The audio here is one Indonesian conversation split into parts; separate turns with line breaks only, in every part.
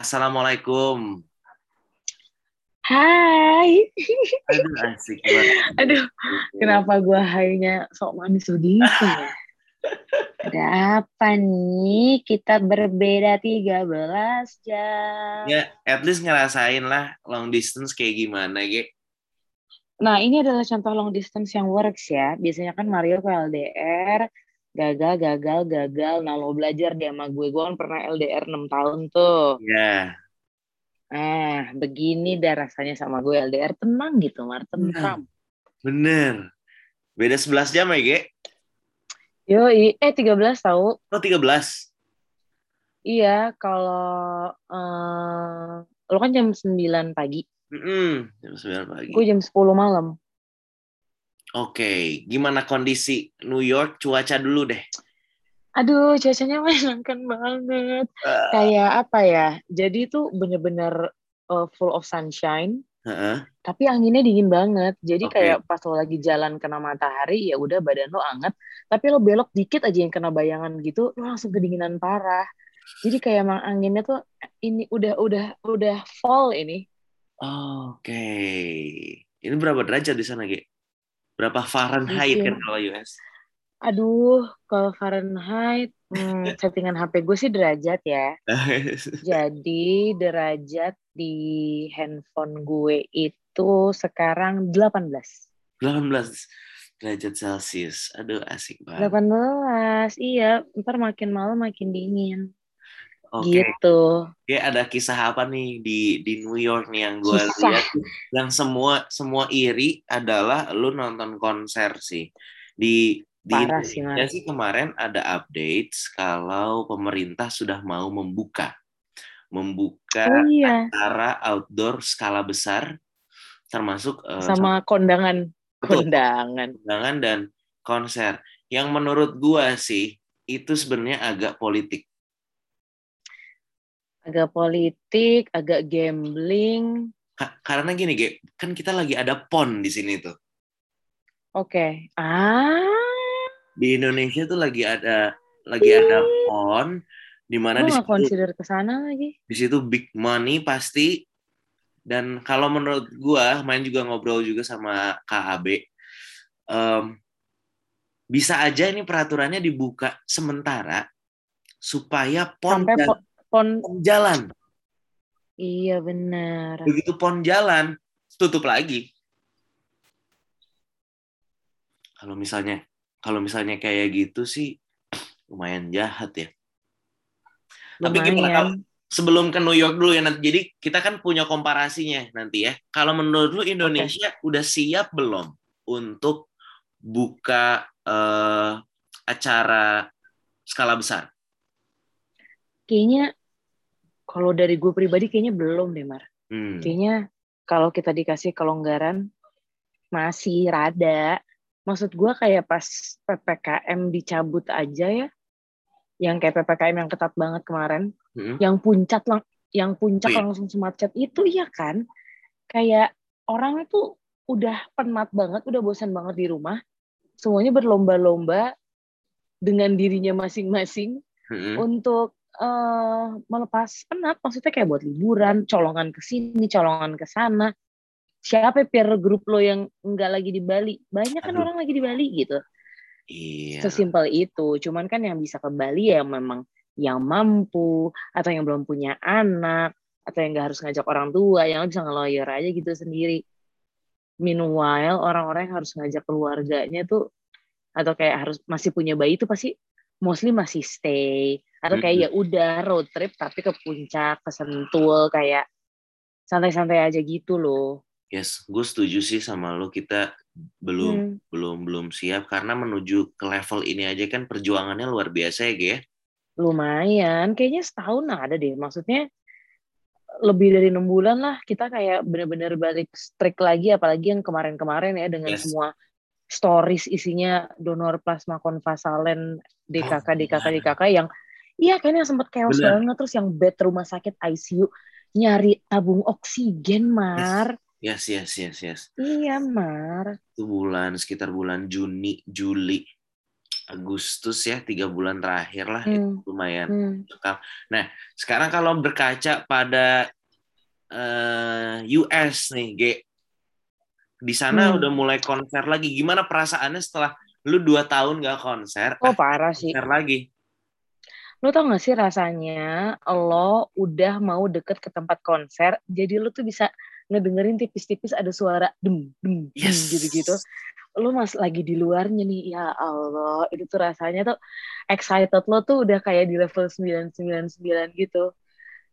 Assalamualaikum.
Hai.
Aduh asik banget.
Aduh, kenapa gua hainya sok manis begitu ya? Ada apa nih? Kita berbeda 13 jam.
Ya, at least ngerasain lah long distance kayak gimana, Ge.
Nah, ini adalah contoh long distance yang works ya. Biasanya kan Mario ke LDR, gagal, gagal, gagal. Nah, lo belajar deh sama gue. Gue kan pernah LDR 6 tahun tuh.
Ya,
Ah, begini dah rasanya sama gue LDR. Tenang gitu, Mar. Tentram.
bener. Beda 11 jam ya, Ge?
Yoi, eh 13 tahu.
Oh, 13.
Iya, kalau eh lo kan jam 9 pagi,
Mm-mm, jam 9 pagi.
gue jam 10 malam.
Oke, gimana kondisi New York? Cuaca dulu deh.
Aduh, cuacanya menyenangkan banget.
Ah.
Kayak apa ya? Jadi itu bener-bener eh, full of sunshine,
Heeh.
tapi anginnya dingin banget. Jadi
Oke.
kayak pas lo lagi jalan kena matahari, ya udah badan lo anget. Tapi lo belok dikit aja yang kena bayangan gitu, lo langsung kedinginan parah. Jadi kayak emang anginnya tuh ini udah udah udah fall ini.
Oke. Ini berapa derajat di sana, Ge? Berapa Fahrenheit
Di
kan kalau US?
Aduh, kalau Fahrenheit, hmm, settingan HP gue sih derajat ya. Jadi derajat di handphone gue itu sekarang 18.
18 derajat Celcius. Aduh, asik banget.
18, iya. Ntar makin malam makin dingin.
Oke.
Gitu.
Oke, ada kisah apa nih di di New York nih yang gue lihat yang semua semua iri adalah lu nonton konser sih di di
Parah sih,
Indonesia sih kemarin ada updates kalau pemerintah sudah mau membuka membuka
Oh iya,
acara outdoor skala besar termasuk eh,
sama kondangan.
Betul.
Kondangan.
undangan dan konser yang menurut gua sih itu sebenarnya agak politik
Agak politik, agak gambling.
Ka- karena gini Ge, kan kita lagi ada pon di sini tuh
Oke. Ah,
di Indonesia tuh lagi ada lagi ada pon di mana di situ
consider ke sana lagi.
di situ big money pasti dan kalau menurut gua main juga ngobrol juga sama KAB em, bisa aja ini peraturannya dibuka sementara supaya pon
Sampai
ja-
po- pon,
pon jalan
iya benar.
begitu pon jalan tutup lagi kalau misalnya kalau misalnya kayak gitu sih lumayan jahat ya Tapi gimana
Lumayan.
kalau- sebelum ke New York dulu ya nanti. Jadi kita kan punya komparasinya nanti ya. Kalau menurut lu Indonesia udah siap belum untuk buka eh, acara skala besar?
Kayaknya kalau dari gue pribadi kayaknya belum deh, Mar.
Hmm.
Kayaknya kalau kita dikasih kelonggaran masih rada. Maksud gue kayak pas PPKM dicabut aja ya. Yang kayak PPKM yang ketat banget kemarin.
Hmm.
Yang puncak lang yang puncak
Oh, iya.
langsung semacet itu ya kan. Kayak orang itu udah penat banget, udah bosan banget di rumah. Semuanya berlomba-lomba dengan dirinya masing-masing
Hmm.
untuk eh, melepas penat maksudnya kayak buat liburan colongan ke sini colongan ke sana. Siapa peer group lo yang nggak lagi di Bali? Banyak kan
Aduh.
orang lagi di Bali gitu.
Iya.
sesimpel itu. Cuman kan yang bisa ke Bali ya memang yang mampu atau yang belum punya anak atau yang nggak harus ngajak orang tua yang bisa ngeloyor aja gitu sendiri. Meanwhile orang-orang yang harus ngajak keluarganya tuh atau kayak harus masih punya bayi itu pasti mostly masih stay atau kayak ya udah road trip tapi ke puncak ke Sentul kayak santai-santai aja gitu loh
Yes, gue setuju sih sama lo. Kita belum
Hmm.
belum belum siap karena menuju ke level ini aja kan perjuangannya luar biasa ya, Ge. ya?
lumayan kayaknya setahun ada deh maksudnya lebih dari enam bulan lah kita kayak bener-bener balik strict lagi apalagi yang kemarin-kemarin ya dengan
Yes.
semua stories isinya donor plasma konvasalen DKK DKK. DKK yang iya kan yang sempat chaos
Benar.
banget terus yang bed rumah sakit ICU nyari tabung oksigen mar
Yes, yes, yes, yes.
iya mar
Itu bulan sekitar bulan Juni, Juli. Agustus ya tiga bulan terakhir lah
Hmm.
itu lumayan
Hmm.
Nah sekarang kalau berkaca pada eh, US nih, G, di sana
Hmm.
udah mulai konser lagi. Gimana perasaannya setelah lu dua tahun gak konser?
Oh
ah,
parah sih.
konser lagi.
Lo tau gak sih rasanya lo udah mau deket ke tempat konser, jadi lo tuh bisa ngedengerin tipis-tipis ada suara dem dem
Yes.
gitu-gitu. Lo mas lagi di luarnya nih, ya Allah, itu tuh rasanya tuh excited lo tuh udah kayak di level 999 gitu.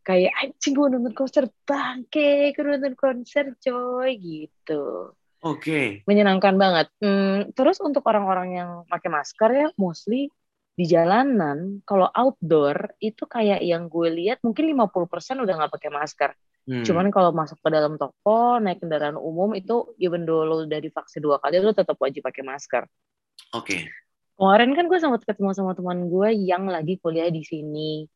Kayak anjing gue nonton konser bangke, gue nonton konser coy gitu.
Oke.
Menyenangkan banget. Hmm, terus untuk orang-orang yang pakai masker ya, mostly di jalanan, kalau outdoor itu kayak yang gue lihat mungkin 50% udah nggak pakai masker.
Hmm.
Cuman kalau masuk ke dalam toko, naik kendaraan umum itu even though lo udah divaksin dua kali, lo tetap wajib pakai masker.
Oke.
Kemarin kan gue sempat ketemu sama teman gue yang lagi kuliah di sini.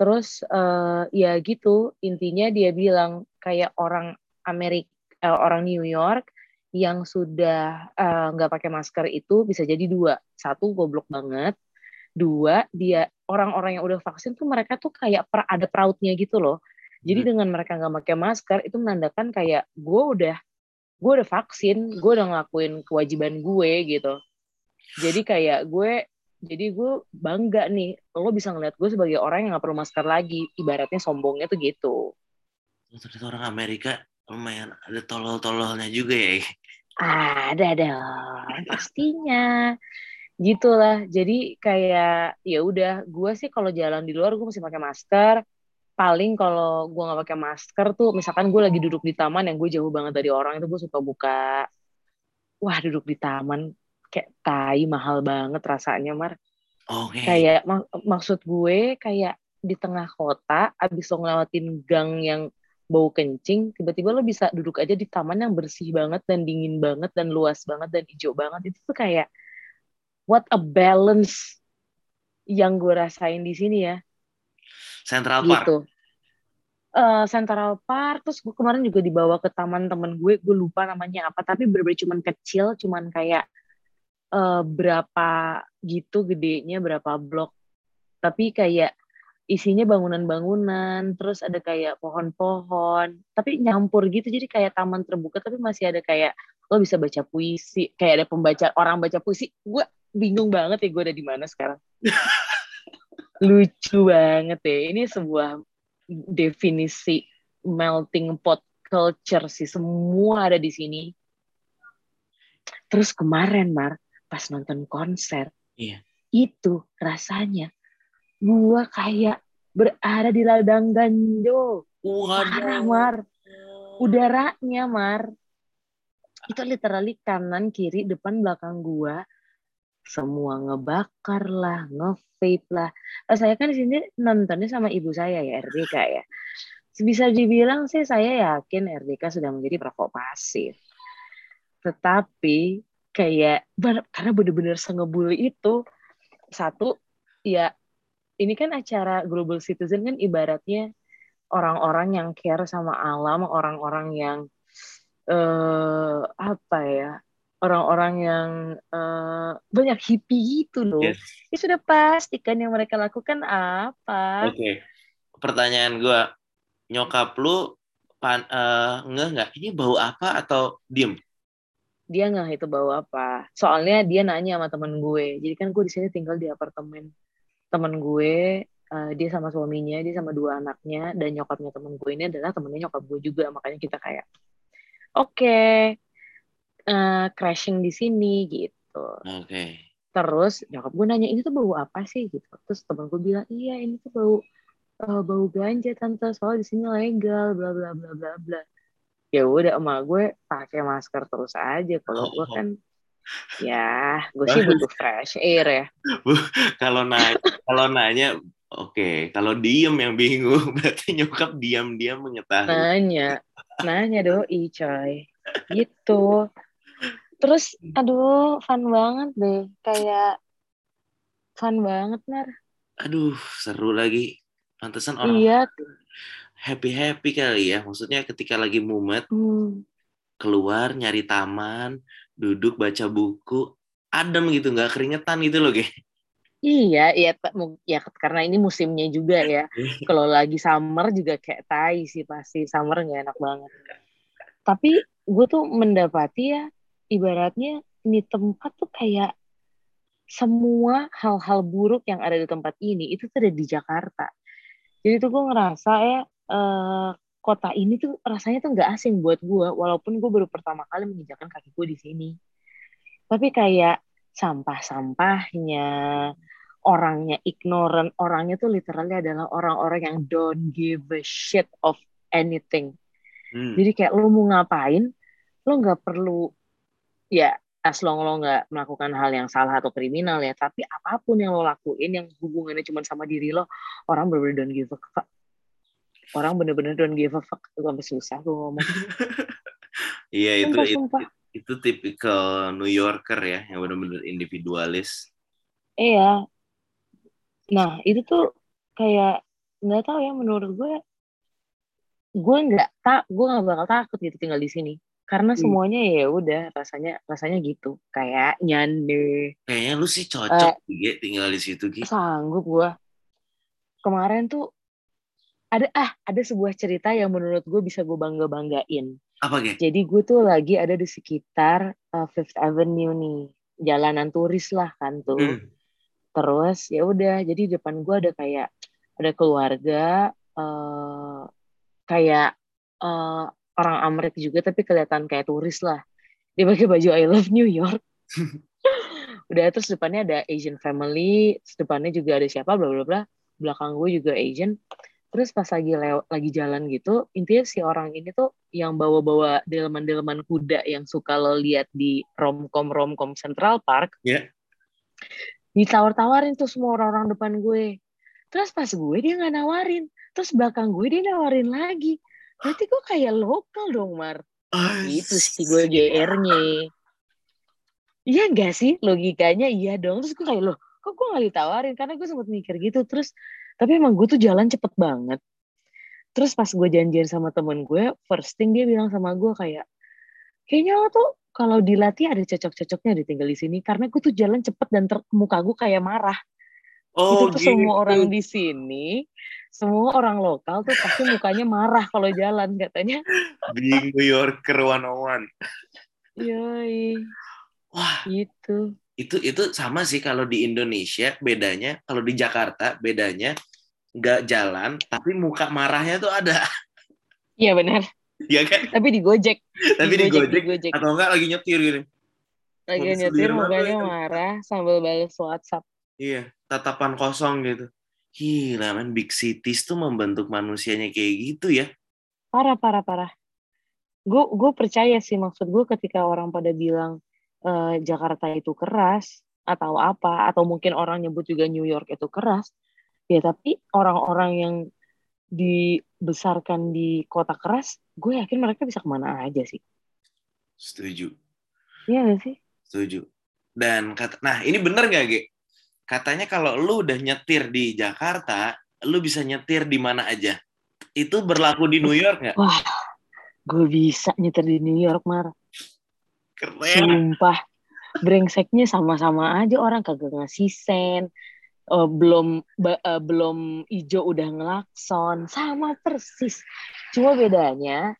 Terus eh, ya gitu, intinya dia bilang kayak orang Amerika, eh, orang New York yang sudah eh, nggak pakai masker itu bisa jadi dua. Satu goblok banget, dua dia orang-orang yang udah vaksin tuh mereka tuh kayak per, ada proudnya gitu loh. Jadi
Hmm.
dengan mereka nggak pakai masker itu menandakan kayak gue udah gue udah vaksin, gue udah ngelakuin kewajiban gue gitu. Jadi kayak gue jadi gue bangga nih lo bisa ngeliat gue sebagai orang yang nggak perlu masker lagi ibaratnya sombongnya tuh gitu
Oh, ternyata orang Amerika lumayan ada tolol-tololnya juga ya.
ada dong pastinya gitulah. Jadi kayak ya udah gue sih kalau jalan di luar gue masih pakai masker. Paling kalau gue nggak pakai masker tuh misalkan gue lagi duduk di taman yang gue jauh banget dari orang itu gue suka buka. Wah duduk di taman kayak tai mahal banget rasanya mar.
Oke.
kayak mak- maksud gue kayak di tengah kota abis lo ngelewatin gang yang bau kencing tiba-tiba lo bisa duduk aja di taman yang bersih banget dan dingin banget dan luas banget dan hijau banget. Itu tuh kayak what a balance yang gue rasain di sini ya.
Central Park.
gitu. Eh, Central Park terus gue kemarin juga dibawa ke taman temen gue gue lupa namanya apa tapi bener-bener cuman kecil cuman kayak eh, berapa gitu gedenya berapa blok. Tapi kayak isinya bangunan-bangunan terus ada kayak pohon-pohon tapi nyampur gitu jadi kayak taman terbuka tapi masih ada kayak lo bisa baca puisi kayak ada pembaca orang baca puisi gue bingung banget ya gue ada di mana sekarang. Lucu banget ya ini sebuah definisi melting pot culture sih semua ada di sini. Terus kemarin Mar pas nonton konser
Iya.
itu rasanya gua kayak berada di ladang ganjo parah
Waduh.
Mar udaranya Mar itu literally kanan kiri depan belakang gua. Semua ngebakar lah nge-vape lah. Eh, saya kan di sini nontonnya sama ibu saya ya RDK ya. Bisa dibilang sih saya yakin RDK sudah menjadi perokok pasif. Tetapi kayak karena bener-bener sengebul itu satu ya ini kan acara global citizen kan ibaratnya orang-orang yang care sama alam orang-orang yang eh apa ya orang-orang yang eh, banyak hippie gitu loh
Yes.
ya sudah pasti kan yang mereka lakukan apa
Oke. Pertanyaan gua, nyokap lu pan, eh, ngeh nggak? Ini bau apa atau diem?
dia nggak itu bawa apa soalnya dia nanya sama temen gue jadi kan gue di sini tinggal di apartemen temen gue eh, dia sama suaminya dia sama dua anaknya dan nyokapnya temen gue ini adalah temennya nyokap gue juga makanya kita kayak oke eh, crashing di sini gitu.
Oke.
terus nyokap gue nanya ini tuh bau apa sih? Gitu. Terus temen gue bilang iya ini tuh bau eh, bau ganja tante. Soalnya di sini legal bla bla bla bla bla. Ya udah emak gue pakai masker terus aja. Kalau gue kan ya gue sih butuh fresh air ya.
Kalau nanya, kalau nanya, oke. Kalau diem yang bingung, berarti nyokap diam-diam mengetahui.
nanya nanya doi coy gitu terus aduh fun banget deh kayak fun banget nar
Aduh, seru lagi. Pantesan orang
iya
happy-happy kali ya. Maksudnya ketika lagi mumet,
hmm.
keluar nyari taman, duduk baca buku, adem gitu nggak keringetan gitu loh kayak
Iya, iya, ya karena ini musimnya juga ya. Kalau lagi summer juga kayak tai sih pasti summer nggak enak banget. Tapi gue tuh mendapati ya, ibaratnya ini tempat tuh kayak semua hal-hal buruk yang ada di tempat ini itu tuh ada di Jakarta. Jadi tuh gue ngerasa ya uh, kota ini tuh rasanya tuh nggak asing buat gue, walaupun gue baru pertama kali menginjakan kaki gue di sini. Tapi kayak sampah-sampahnya, orangnya ignorant, orangnya tuh literally adalah orang-orang yang don't give a shit of anything. Hmm. Jadi kayak lo mau ngapain, lo nggak perlu ya as long lo nggak melakukan hal yang salah atau kriminal ya, tapi apa pun yang lo lakuin yang hubungannya cuma sama diri lo, orang bener-bener don't give a fuck. Orang bener-bener don't give a fuck. Sampai susah gue ngomong.
Iya itu, itu itu tipikal New Yorker ya, yang benar-benar individualis.
Iya. Nah itu tuh kayak nggak tahu ya menurut gue, gue nggak tak, gue nggak bakal takut gitu tinggal di sini. Karena hmm. semuanya ya udah rasanya rasanya gitu, kayak nyande.
Kayaknya lu sih cocok uh, tinggal di situ gitu.
Sanggup gue. Kemarin tuh ada ah ada sebuah cerita yang menurut gue bisa gue bangga banggain.
Apa gitu?
Jadi gue tuh lagi ada di sekitar uh, Fifth Avenue nih, jalanan turis lah kan tuh. Hmm. Terus ya udah, jadi depan gue ada kayak ada keluarga uh, kayak uh, orang Amerika juga tapi kelihatan kayak turis lah. Dia pakai baju I Love New York. udah terus depannya ada Asian family, depannya juga ada siapa bla bla bla. Belakang gue juga Asian terus pas lagi lewat lagi jalan gitu intinya si orang ini tuh yang bawa-bawa delman-delman kuda yang suka lo lihat di romcom romcom Central Park
yeah.
ditawar-tawarin tuh semua orang-orang depan gue. Terus pas gue dia nggak nawarin terus belakang gue dia nawarin lagi. Berarti gue kayak lokal dong Mar. Itu sih gue GR-nya Iya enggak sih? Logikanya iya dong. Terus gue kayak loh kok gue gak ditawarin? Karena gue sempat mikir gitu. Terus tapi emang gue tuh jalan cepet banget. Terus pas gue janjian sama temen gue first thing dia bilang sama gue kayak kayaknya lo tuh kalau dilatih ada cocok-cocoknya ditinggal di sini. Karena gue tuh jalan cepet dan ter muka gue kayak marah. Oh, itu tuh gitu. semua orang di sini semua orang lokal tuh pasti mukanya marah kalau jalan katanya.
Being New Yorker one on one
Yoi. Wah, itu
itu itu sama sih kalau di Indonesia bedanya kalau di Jakarta bedanya nggak jalan tapi muka marahnya tuh ada.
Iya benar.
Iya kan?
Tapi di Gojek.
Tapi di, Gojek, di Gojek. Atau enggak lagi nyetir gitu.
Lagi Mau nyetir mukanya marah sambil balas WhatsApp.
Iya tatapan kosong gitu. Gila man big cities tuh membentuk manusianya kayak gitu ya.
Parah parah parah. Gue gue percaya sih maksud gue ketika orang pada bilang uh, Jakarta itu keras atau apa atau mungkin orang nyebut juga New York itu keras ya tapi orang-orang yang dibesarkan di kota keras gue yakin mereka bisa ke mana aja sih
setuju
iya gak sih
setuju dan kata nah ini bener gak Ge? katanya kalau lu udah nyetir di Jakarta lu bisa nyetir di mana aja itu berlaku di New York nggak?
Wah, gue bisa nyetir di New York, Mar. Keren. Sumpah. Brengseknya sama-sama aja orang kagak ngasih sen. Uh, belum uh, belum ijo udah ngelakson. Sama persis. Cuma bedanya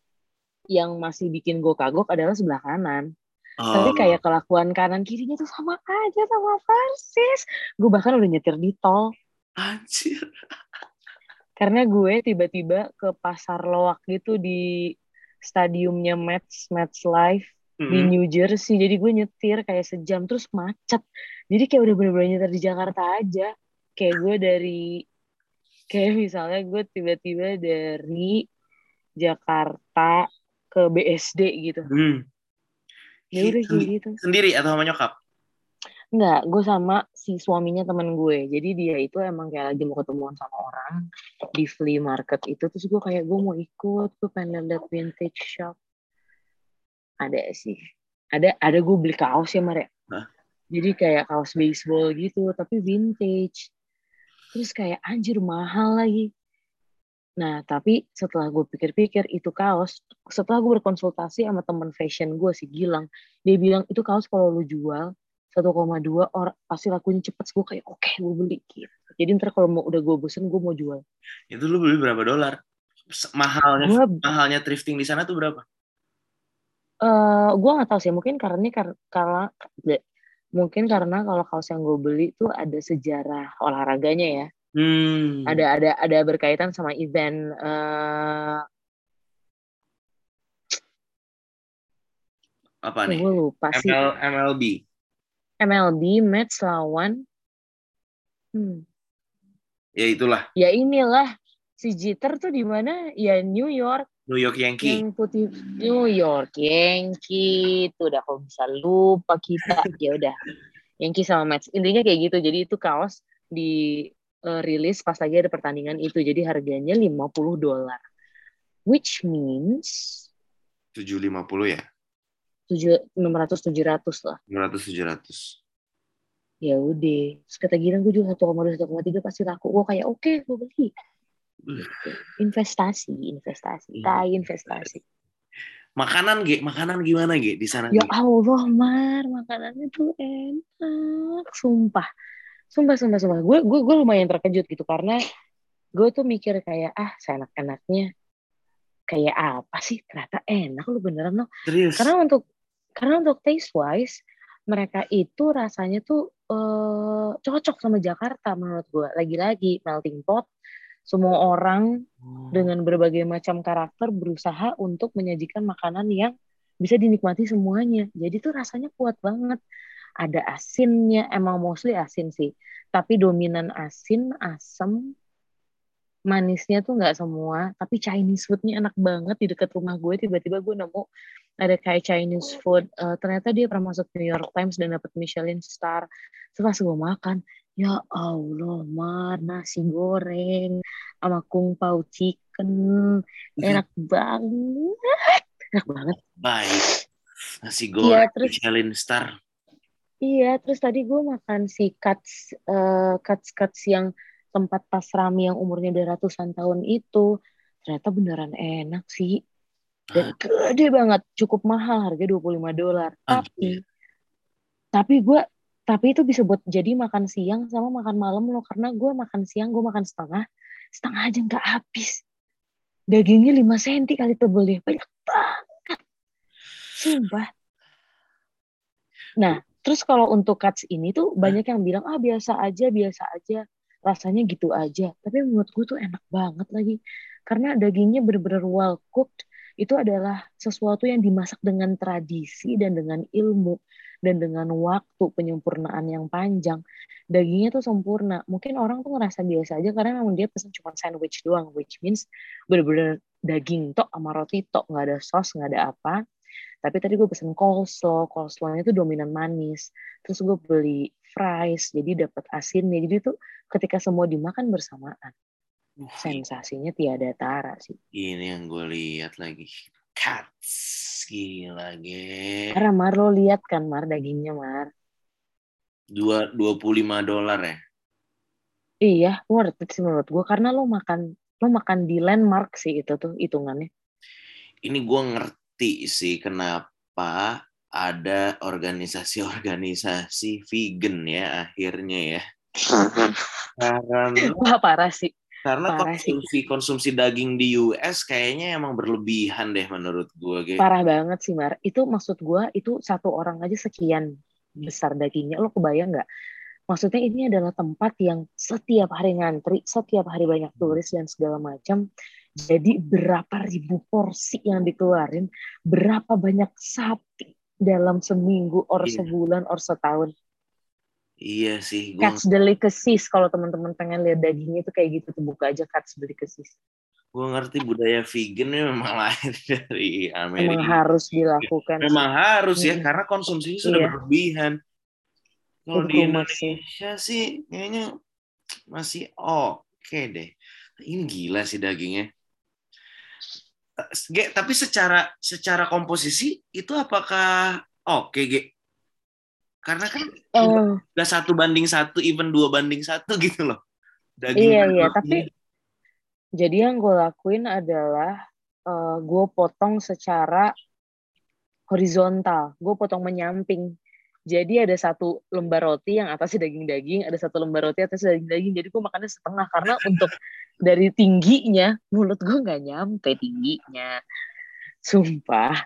yang masih bikin gue kagok adalah sebelah kanan. Oh. Tapi kayak kelakuan kanan kirinya tuh sama aja sama persis. Gue bahkan udah nyetir di tol.
Anjir.
Karena gue tiba-tiba ke pasar loak gitu di stadiumnya Mets Mets Live hmm. di New Jersey jadi gue nyetir kayak sejam terus macet jadi kayak udah bener-bener nyetir di Jakarta aja kayak gue dari kayak misalnya gue tiba-tiba dari Jakarta ke BSD gitu hmm. ya udah kayak gitu
sendiri atau sama nyokap
Enggak, gue sama si suaminya temen gue. Jadi dia itu emang kayak lagi mau ketemuan sama orang di flea market itu. Terus gue kayak gue mau ikut, gue pengen lihat vintage shop ada sih. Ada ada gue beli kaos ya Maria ya. jadi kayak kaos baseball gitu tapi vintage. Terus kayak anjir mahal lagi. Nah tapi setelah gue pikir-pikir itu kaos setelah gue berkonsultasi sama temen fashion gue si Gilang dia bilang itu kaos kalau lu jual 1,2 orang pasti lakunya cepet. Gue kayak oke okay, gue beli gitu. Jadi ntar kalau mau udah gue bosen gue mau jual.
Itu lu beli berapa dolar? Mahalnya gua, mahalnya thrifting di sana tuh berapa
uh, gue nggak tahu sih mungkin karena ini karena mungkin karena kalau kaos yang gue beli tuh ada sejarah olahraganya ya hmm. ada ada ada berkaitan sama event uh,
apa nih? Gue lupa ML, sih. MLB.
MLB match lawan. Hmm.
Ya itulah.
Ya inilah si Jeter tuh di mana? Ya New York.
New York Yankee.
Yang putih New York Yankee. Itu udah kok bisa lupa kita. ya udah. Yankee sama Mets. Intinya kayak gitu. Jadi itu kaos di uh, rilis pas lagi ada pertandingan itu. Jadi harganya 50 dolar. Which means
750 ya?
tujuh enam ratus tujuh ratus lah
enam ratus tujuh ratus
ya udah terus kata Gilang gue juga satu koma dua satu koma tiga pasti laku gue kayak oke okay, gue beli gitu. investasi investasi. Tai investasi.
makanan G makanan gimana G di sana
ya Allah Mar. Makanannya tuh enak. Sumpah. Sumpah sumpah sumpah. Gue gue gue lumayan terkejut gitu karena gue tuh mikir kayak ah seenak enaknya kayak apa sih? Ternyata enak. Lu beneran loh karena untuk karena untuk taste wise mereka itu rasanya tuh uh, cocok sama Jakarta menurut gue. Lagi-lagi melting pot, semua orang hmm. dengan berbagai macam karakter berusaha untuk menyajikan makanan yang bisa dinikmati semuanya. Jadi tuh rasanya kuat banget. Ada asinnya, emang mostly asin sih. Tapi dominan asin, asam, manisnya tuh nggak semua tapi Chinese foodnya enak banget di dekat rumah gue tiba-tiba gue nemu ada kayak Chinese food uh, ternyata dia pernah masuk New York Times dan dapat Michelin star setelah gue makan ya Allah mar nasi goreng sama kung pao chicken enak banget. Enak banget.
Baik. Nasi iya, goreng ya, terus, Michelin star.
Iya terus tadi gue makan si cuts uh, cuts cuts yang tempat pas rami yang umurnya udah ratusan tahun itu. Ternyata beneran enak sih. Dan gede banget. Cukup mahal harga 25 dolar. Tapi tapi gue tapi itu bisa buat jadi makan siang sama makan malam loh karena gue makan siang gue makan setengah setengah aja nggak habis. Dagingnya 5 cm kali tebel deh banyak banget. Sumpah. Nah terus kalau untuk cuts ini tuh banyak yang bilang ah biasa aja biasa aja rasanya gitu aja. Tapi menurut gue tuh enak banget lagi karena dagingnya bener-bener well cooked itu adalah sesuatu yang dimasak dengan tradisi dan dengan ilmu dan dengan waktu penyempurnaan yang panjang dagingnya tuh sempurna. Mungkin orang tuh ngerasa biasa aja karena memang dia pesen cuma sandwich doang which means bener-bener daging tok sama roti tok nggak ada sos nggak ada apa. Tapi tadi gue pesen coleslaw coleslawnya itu dominan manis. Terus gue beli fries jadi dapat asinnya. Jadi tuh ketika semua dimakan bersamaan. Sensasinya tiada tara sih.
Ini yang gue lihat lagi cats gila ge.
Karena Mar lo lihat kan Mar dagingnya Mar?
Dua dua puluh lima dolar ya?
Iya worth it sih menurut gue karena lo makan lo makan di landmark sih itu tuh hitungannya.
Ini gue ngerti sih kenapa ada organisasi-organisasi vegan ya akhirnya ya.
Karena Wah, parah sih.
Karena parah konsumsi sih. konsumsi daging di US kayaknya emang berlebihan deh menurut gue. Gitu.
Parah banget sih Mar. Itu maksud gue itu satu orang aja sekian besar dagingnya. Lo kebayang nggak? Maksudnya ini adalah tempat yang setiap hari ngantri, setiap hari banyak turis dan segala macam. Jadi berapa ribu porsi yang dikeluarin, berapa banyak sapi dalam seminggu, or iya. sebulan, or setahun
Iya sih. Gua...
Catch Delicacies kalau teman-teman pengen lihat dagingnya itu kayak gitu tuh buka aja Catch Delicacies.
Gue ngerti budaya vegan ini memang lahir dari Amerika.
Memang harus dilakukan.
Memang sih. harus ya hmm. karena konsumsinya sudah iya. berlebihan. Kalau di Indonesia sih kayaknya masih oke okay deh. Ini gila sih dagingnya. G, tapi secara secara komposisi itu apakah oke okay, G? Karena kan udah satu banding satu, even dua banding satu gitu loh.
Daging iya, iya. Tapi jadi yang gue lakuin adalah uh, gue potong secara horizontal. Gue potong menyamping. Jadi ada satu lembar roti yang atasnya daging-daging, ada satu lembar roti atasnya daging-daging. Jadi gue makannya setengah karena untuk dari tingginya mulut gue nggak nyampe tingginya. Sumpah.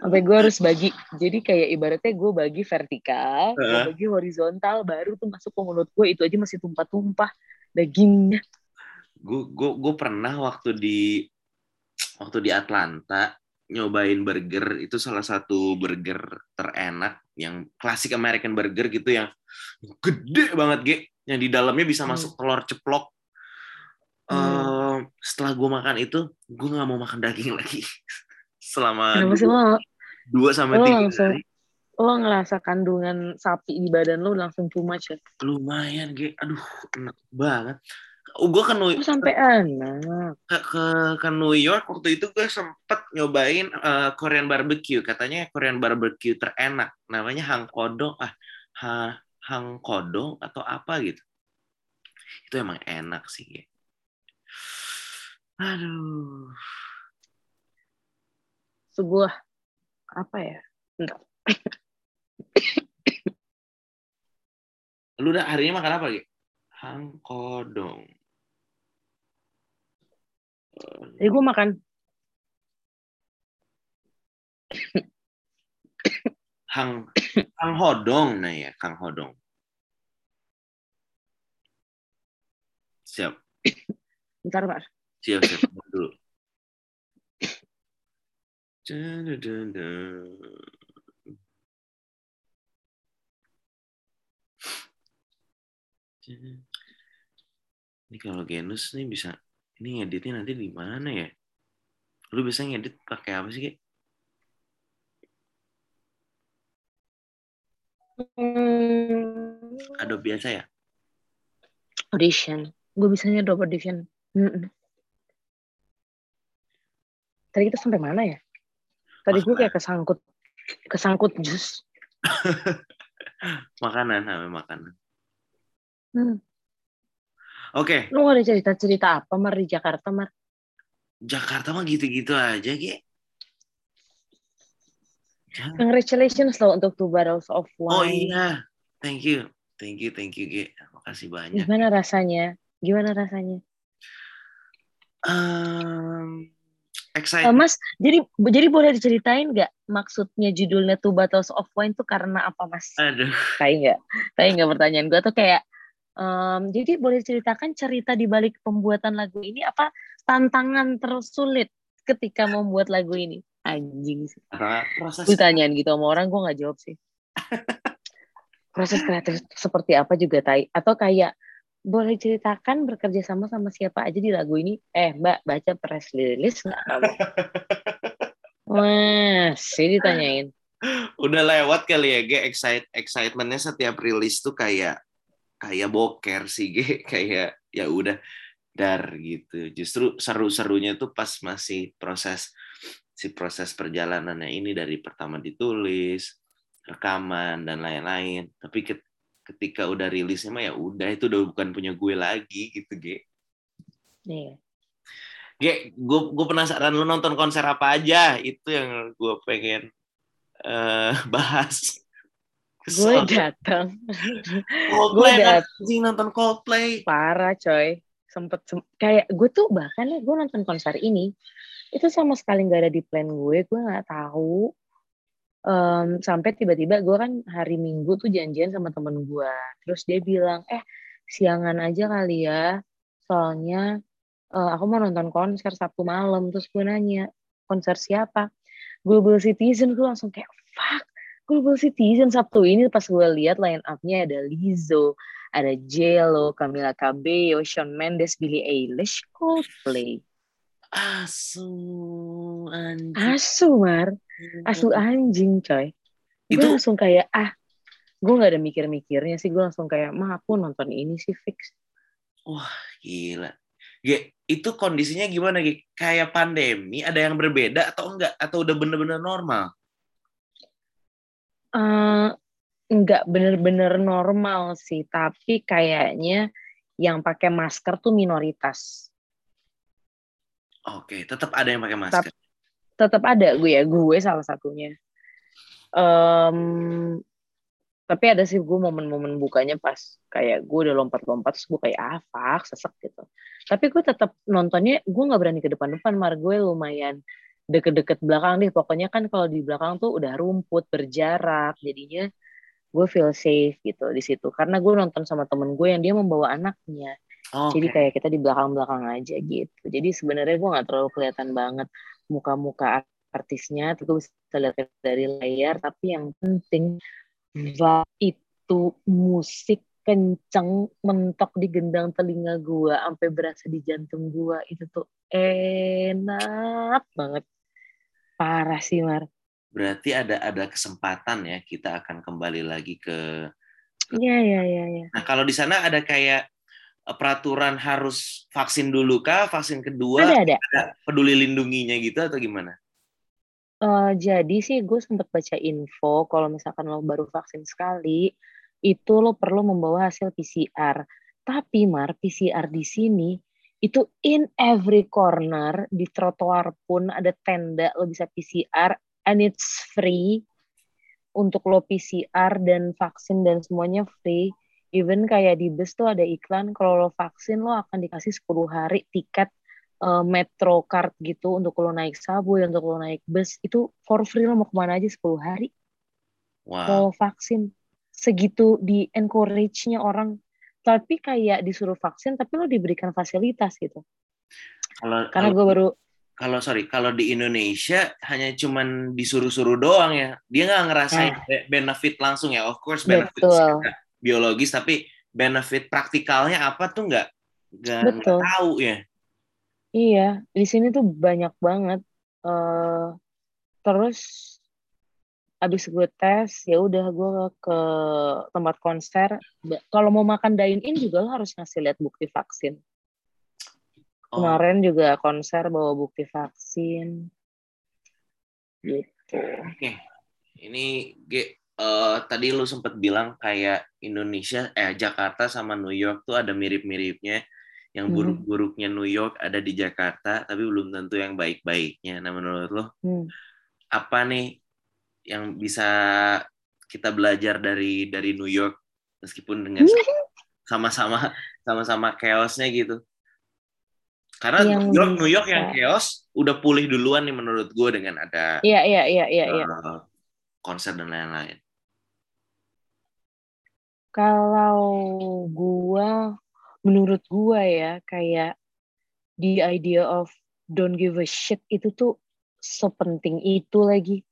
Sampai gue harus bagi. Jadi kayak ibaratnya gue bagi vertikal, gue bagi horizontal, baru tuh masuk ke mulut gue itu aja masih tumpah-tumpah dagingnya.
Gue gue gue pernah waktu di waktu di Atlanta nyobain burger itu salah satu burger terenak yang klasik American burger gitu yang gede banget ge yang di dalamnya bisa hmm. masuk telur ceplok hmm. uh, setelah gue makan itu gue nggak mau makan daging lagi selama
Kenapa dua, lo,
dua sampai tiga
langsung, hari lo ngerasa kandungan sapi di badan lo langsung too much ya
lumayan ge aduh enak banget Oh, gue ke New
York. sampai anak.
Ke, ke, ke New York waktu itu gue sempet nyobain uh, Korean barbecue. Katanya Korean barbecue terenak. Namanya Hang Kodong. Ah, ha, Hang Kodong atau apa gitu. Itu emang enak sih. Ya. Aduh.
Sebuah apa ya? Enggak.
Lu udah hari ini makan apa gitu? Hang Kodong.
Jadi gue makan.
Hang Hang Hodong nah ya, Kang Hodong. Siap.
Bentar, Pak.
Siap, siap. Dulu. Ini kalau genus nih bisa ini ngeditnya nanti di mana ya? Lu bisa ngedit pakai apa sih, Ki? Hmm. Adobe biasa ya?
Audition. Gue bisanya Adobe Audition. Mm -mm. Tadi kita sampai mana ya? Tadi gue kayak kesangkut kesangkut jus.
makanan, apa makanan. Hmm. Oke. Okay.
Lu gak ada cerita-cerita apa, Mar, di Jakarta, Mar?
Jakarta mah gitu-gitu aja, Ge.
Congratulations loh untuk two bottles of wine.
Oh iya, thank you, thank you, thank you, Ge. Makasih banyak.
Gimana rasanya? Gimana rasanya?
Um, excited.
Uh, Mas, jadi jadi boleh diceritain nggak maksudnya judulnya Two Bottles of Wine tuh karena apa, Mas?
Aduh.
Kayak nggak? Kayak nggak pertanyaan gue tuh kayak Um, jadi boleh ceritakan cerita di balik pembuatan lagu ini apa tantangan tersulit ketika membuat lagu ini? Anjing sih. Proses... Gue tanyain gitu sama orang, gue nggak jawab sih. Proses kreatif seperti apa juga tai atau kayak boleh ceritakan bekerja sama sama siapa aja di lagu ini? Eh, Mbak, baca press release nggak kamu? sih ditanyain.
Udah lewat kali ya, Ge. Excite, excitementnya setiap rilis tuh kayak kayak boker sih G kayak ya udah dar gitu justru seru-serunya tuh pas masih proses si proses perjalanannya ini dari pertama ditulis rekaman dan lain-lain tapi ketika udah rilisnya mah ya udah itu udah bukan punya gue lagi gitu G
Iya.
G, gue gue penasaran lu nonton konser apa aja? Itu yang gue pengen uh, bahas.
Gue datang
gue datang nonton Coldplay.
Parah coy. Sempet sem kayak gue tuh bahkan ya gue nonton konser ini itu sama sekali nggak ada di plan gue gue nggak tahu um, sampai tiba-tiba gue kan hari minggu tuh janjian sama temen gue. Terus dia bilang eh siangan aja kali ya. Soalnya uh, aku mau nonton konser sabtu malam. Terus gue nanya konser siapa? Global Citizen. Gue langsung kayak fuck Global Citizen. Sabtu ini pas gue lihat line up-nya ada Lizzo, ada Jello, Camila Cabello, Shawn Mendes, Billie Eilish, Coldplay.
Asu anjing.
Asu mar, asu anjing coy. Itu gue langsung kayak ah, gue nggak ada mikir-mikirnya sih, gue langsung kayak mah aku nonton ini sih fix.
Wah gila. G, itu kondisinya gimana G? Kayak pandemi, ada yang berbeda atau enggak? Atau udah bener-bener normal?
uh, nggak bener-bener normal sih, tapi kayaknya yang pakai masker tuh minoritas.
Oke, tetap ada yang pakai masker.
Tetap ada gue ya, gue salah satunya. um, tapi ada sih gue momen-momen bukanya pas kayak gue udah lompat-lompat terus gue kayak ah fuck sesek gitu. Tapi gue tetap nontonnya gue nggak berani ke depan-depan mar. Gue lumayan deket-deket belakang deh. Pokoknya kan kalau di belakang tuh udah rumput berjarak jadinya gue feel safe gitu di situ. Karena gue nonton sama temen gue yang dia membawa anaknya okay. jadi kayak kita di belakang-belakang aja gitu. Jadi sebenarnya gue nggak terlalu kelihatan banget muka-muka artisnya tapi gue bisa lihat dari layar. Tapi yang penting vibe itu musik kenceng mentok di gendang telinga gua sampai berasa di jantung gua. Itu tuh enak banget. Parah sih Mar.
Berarti ada ada kesempatan ya kita akan kembali lagi ke
Iya iya iya ya.
Nah, kalau di sana ada kayak peraturan harus vaksin dulu kah, vaksin kedua?
Ada, ada.
ada peduli lindunginya gitu atau gimana?
Uh, jadi sih gue sempat baca info kalau misalkan lo baru vaksin sekali itu lo perlu membawa hasil PCR. Tapi Mar, PCR di sini itu in every corner di trotoar pun ada tenda lo bisa PCR and it's free untuk lo PCR dan vaksin dan semuanya free. Even kayak di bus tuh ada iklan kalau lo vaksin lo akan dikasih 10 hari tiket uh, metro card gitu untuk lo naik subway, untuk lo naik bus itu for free lo mau ke mana aja 10 hari. Wow. Mau vaksin segitu di encourage-nya orang. Tapi kayak disuruh vaksin tapi lo diberikan fasilitas gitu.
Kalau,
Karena gue baru
kalau sorry kalau di Indonesia hanya cuman disuruh-suruh doang ya dia nggak ngerasain nah. benefit langsung ya of course benefit biologis tapi benefit praktikalnya apa tuh nggak nggak tahu ya
Iya, di sini tuh banyak banget. Uh, terus abis gue tes, ya udah gue ke tempat konser. Kalau mau makan dine in juga lo harus ngasih lihat bukti vaksin. Oh. Kemarin juga konser bawa bukti vaksin. Gitu.
Oke, ini G, uh, tadi lu sempat bilang kayak Indonesia, eh Jakarta sama New York tuh ada mirip-miripnya yang hmm. buruk-buruknya New York ada di Jakarta tapi belum tentu yang baik-baiknya nah menurut lo hmm. apa nih yang bisa kita belajar dari dari New York meskipun dengan sama-sama sama-sama chaosnya gitu karena yang New York New York yang chaos udah pulih duluan nih menurut gue dengan ada
iya iya iya iya, iya.
Uh, konser dan lain-lain
kalau gua menurut gua ya kayak the idea of don't give a shit itu tuh sepenting itu lagi.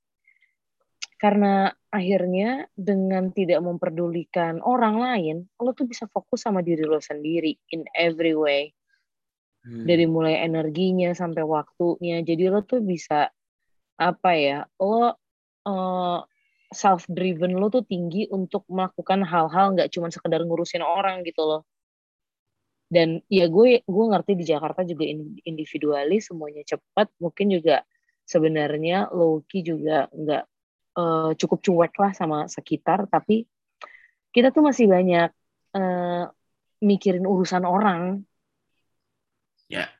Karena akhirnya dengan tidak memperdulikan orang lain lo tuh bisa fokus sama diri lo sendiri in every way. Hmm. dari mulai energinya sampai waktunya. Jadi lo tuh bisa apa ya lo uh, self driven lo tuh tinggi untuk melakukan hal-hal nggak cuma sekedar ngurusin orang gitu loh. Dan ya gue gue ngerti di Jakarta juga individualis semuanya cepat mungkin juga sebenarnya Loki juga nggak uh, cukup cuek lah sama sekitar tapi kita tuh masih banyak uh, mikirin urusan orang.
Ya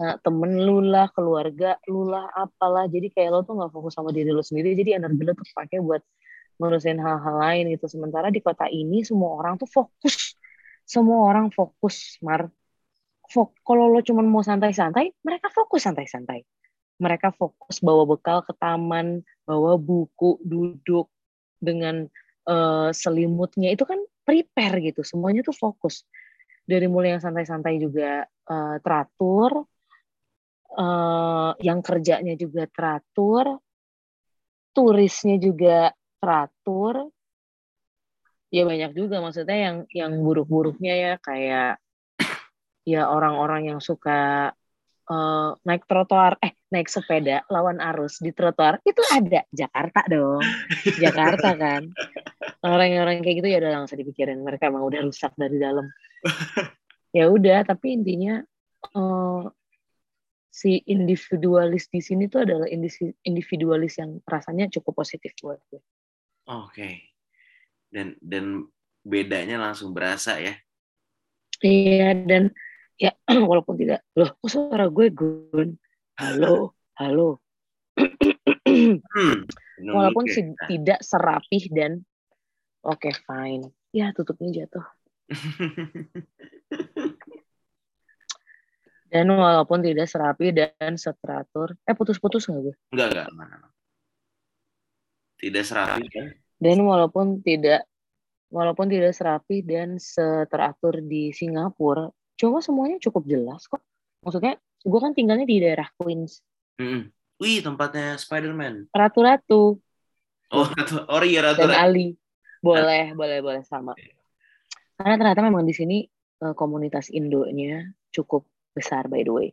temen lu lah keluarga lu lah apalah. Jadi kayak lo tuh nggak fokus sama diri lo sendiri. Jadi energi lo tuh pakai buat ngurusin hal-hal lain gitu. Sementara di kota ini semua orang tuh fokus. Semua orang fokus mar. Fok kalau lo cuma mau santai-santai mereka fokus santai-santai. Mereka fokus bawa bekal ke taman bawa buku duduk dengan uh, selimutnya. Itu kan prepare gitu. Semuanya tuh fokus. Dari mulai yang santai-santai juga uh, teratur uh, yang kerjanya juga teratur turisnya juga teratur. Ya banyak juga maksudnya yang yang buruk-buruknya ya kayak ya orang-orang yang suka uh, naik trotoar eh naik sepeda lawan arus di trotoar itu ada. Jakarta dong. Jakarta kan. Orang-orang kayak gitu ya udah langsung dipikirin. Mereka emang udah rusak dari dalam. Ya udah tapi intinya uh, si individualis di sini tuh adalah individualis yang rasanya cukup positif buat gue.
Oke. Okay dan dan bedanya langsung berasa ya?
Iya dan ya walaupun tidak. Loh kok suara gue gun? Halo halo.
Hmm,
walaupun si- tidak serapih dan oke fine. Ya tutupnya jatuh dan walaupun tidak serapi dan seteratur eh putus-putus nggak gue
Enggak, enggak. Tidak serapi kan?
dan walaupun tidak walaupun tidak serapi dan seteratur di Singapura cuma semuanya cukup jelas kok maksudnya gue kan tinggalnya di daerah Queens
Mm-mm. Wih, tempatnya Spider-Man.
ratu-ratu
Oh, Ratu- oh iya Ratu.
dan Ali boleh boleh boleh sama karena ternyata memang di sini eh, komunitas Indonya cukup besar by the way.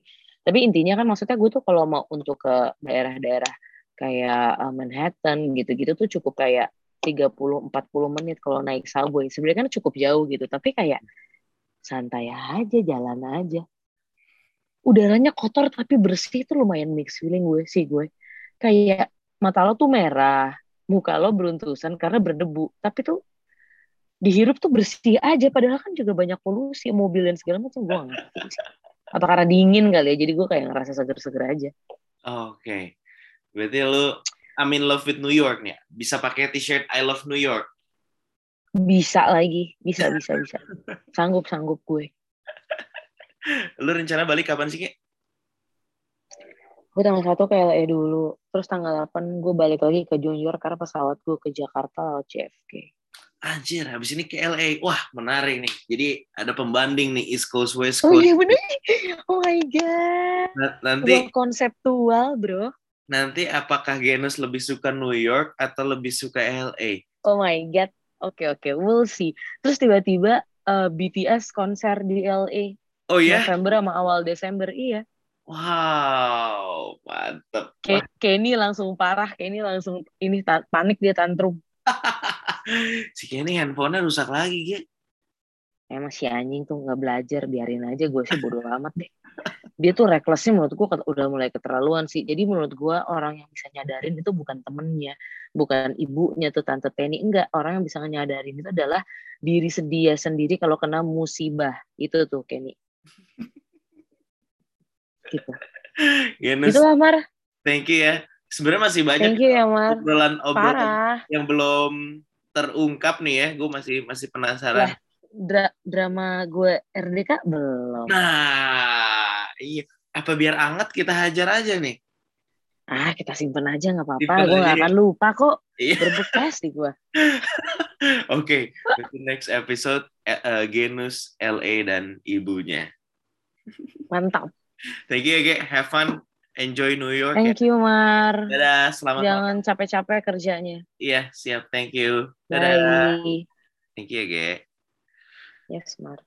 Tapi intinya kan maksudnya gue tuh kalau mau untuk ke daerah-daerah kayak eh, Manhattan gitu-gitu tuh cukup kayak 30-40 menit kalau naik subway. Sebenarnya kan cukup jauh gitu tapi kayak santai aja jalan aja. Udaranya kotor tapi bersih itu lumayan mix feeling gue sih gue. Kayak mata lo tuh merah muka lo beruntusan karena berdebu. Tapi tuh dihirup tuh bersih aja padahal kan juga banyak polusi mobil dan segala macam gue ngerti apa karena dingin kali ya jadi gue kayak ngerasa seger-seger aja
Oke. Berarti lu I'm in love with New York nih. Bisa pakai t-shirt I love New York.
bisa lagi bisa bisa bisa sanggup sanggup gue
Lu rencana balik kapan sih, Ki?
gue tanggal satu ke LA dulu terus tanggal 8 gue balik lagi ke Junior karena pesawat gue ke Jakarta lewat JFK
Anjir, habis ini ke LA. Wah, menarik nih. Jadi ada pembanding nih East Coast West
oh
Coast.
iya bener oh my god
Na- Nanti
Sebuah konseptual bro
nanti apakah Genus lebih suka New York atau lebih suka LA?
Oh my god. Oke oke, we'll see. Terus tiba-tiba eh, BTS konser di LA
Oh ya?
November sama awal Desember. Iya.
Wow, mantep.
Ke Kenny langsung parah, Kenny langsung ini panik dia tantrum.
si Kenny handphonenya rusak lagi, Ki.
Emang si anjing tuh nggak belajar, biarin aja gue sih bodo amat deh. Dia tuh recklessnya menurut gue udah mulai keterlaluan sih. Jadi menurut gue orang yang bisa nyadarin itu bukan temennya, bukan ibunya tuh tante Penny. Enggak, orang yang bisa nyadarin itu adalah diri sedia sendiri kalau kena musibah. Itu tuh Kenny. Gitu.
Genus,
Itulah Mar.
thank you ya. Sebenarnya masih banyak
Thank you ya Mar.
obrolan-obrolan
Parah.
yang belum terungkap nih ya. Gue masih masih penasaran.
Dra- drama gue RDK belum.
Nah, iya. Apa biar anget kita hajar aja nih?
Ah kita simpen aja nggak apa-apa. Gue
ya.
akan lupa kok.
Iya.
Berbekas di gue.
Oke, berarti next episode eh, Genus, LA dan ibunya.
Mantap.
Thank you ya, Ge. Have fun. Enjoy New York ya.
Thank you Mar.
Dadah, selamat malam.
Jangan capek-capek kerjanya.
Iya, siap. Thank you. Dadah.
Bye.
Thank you ya, Ge.
Yes Mar.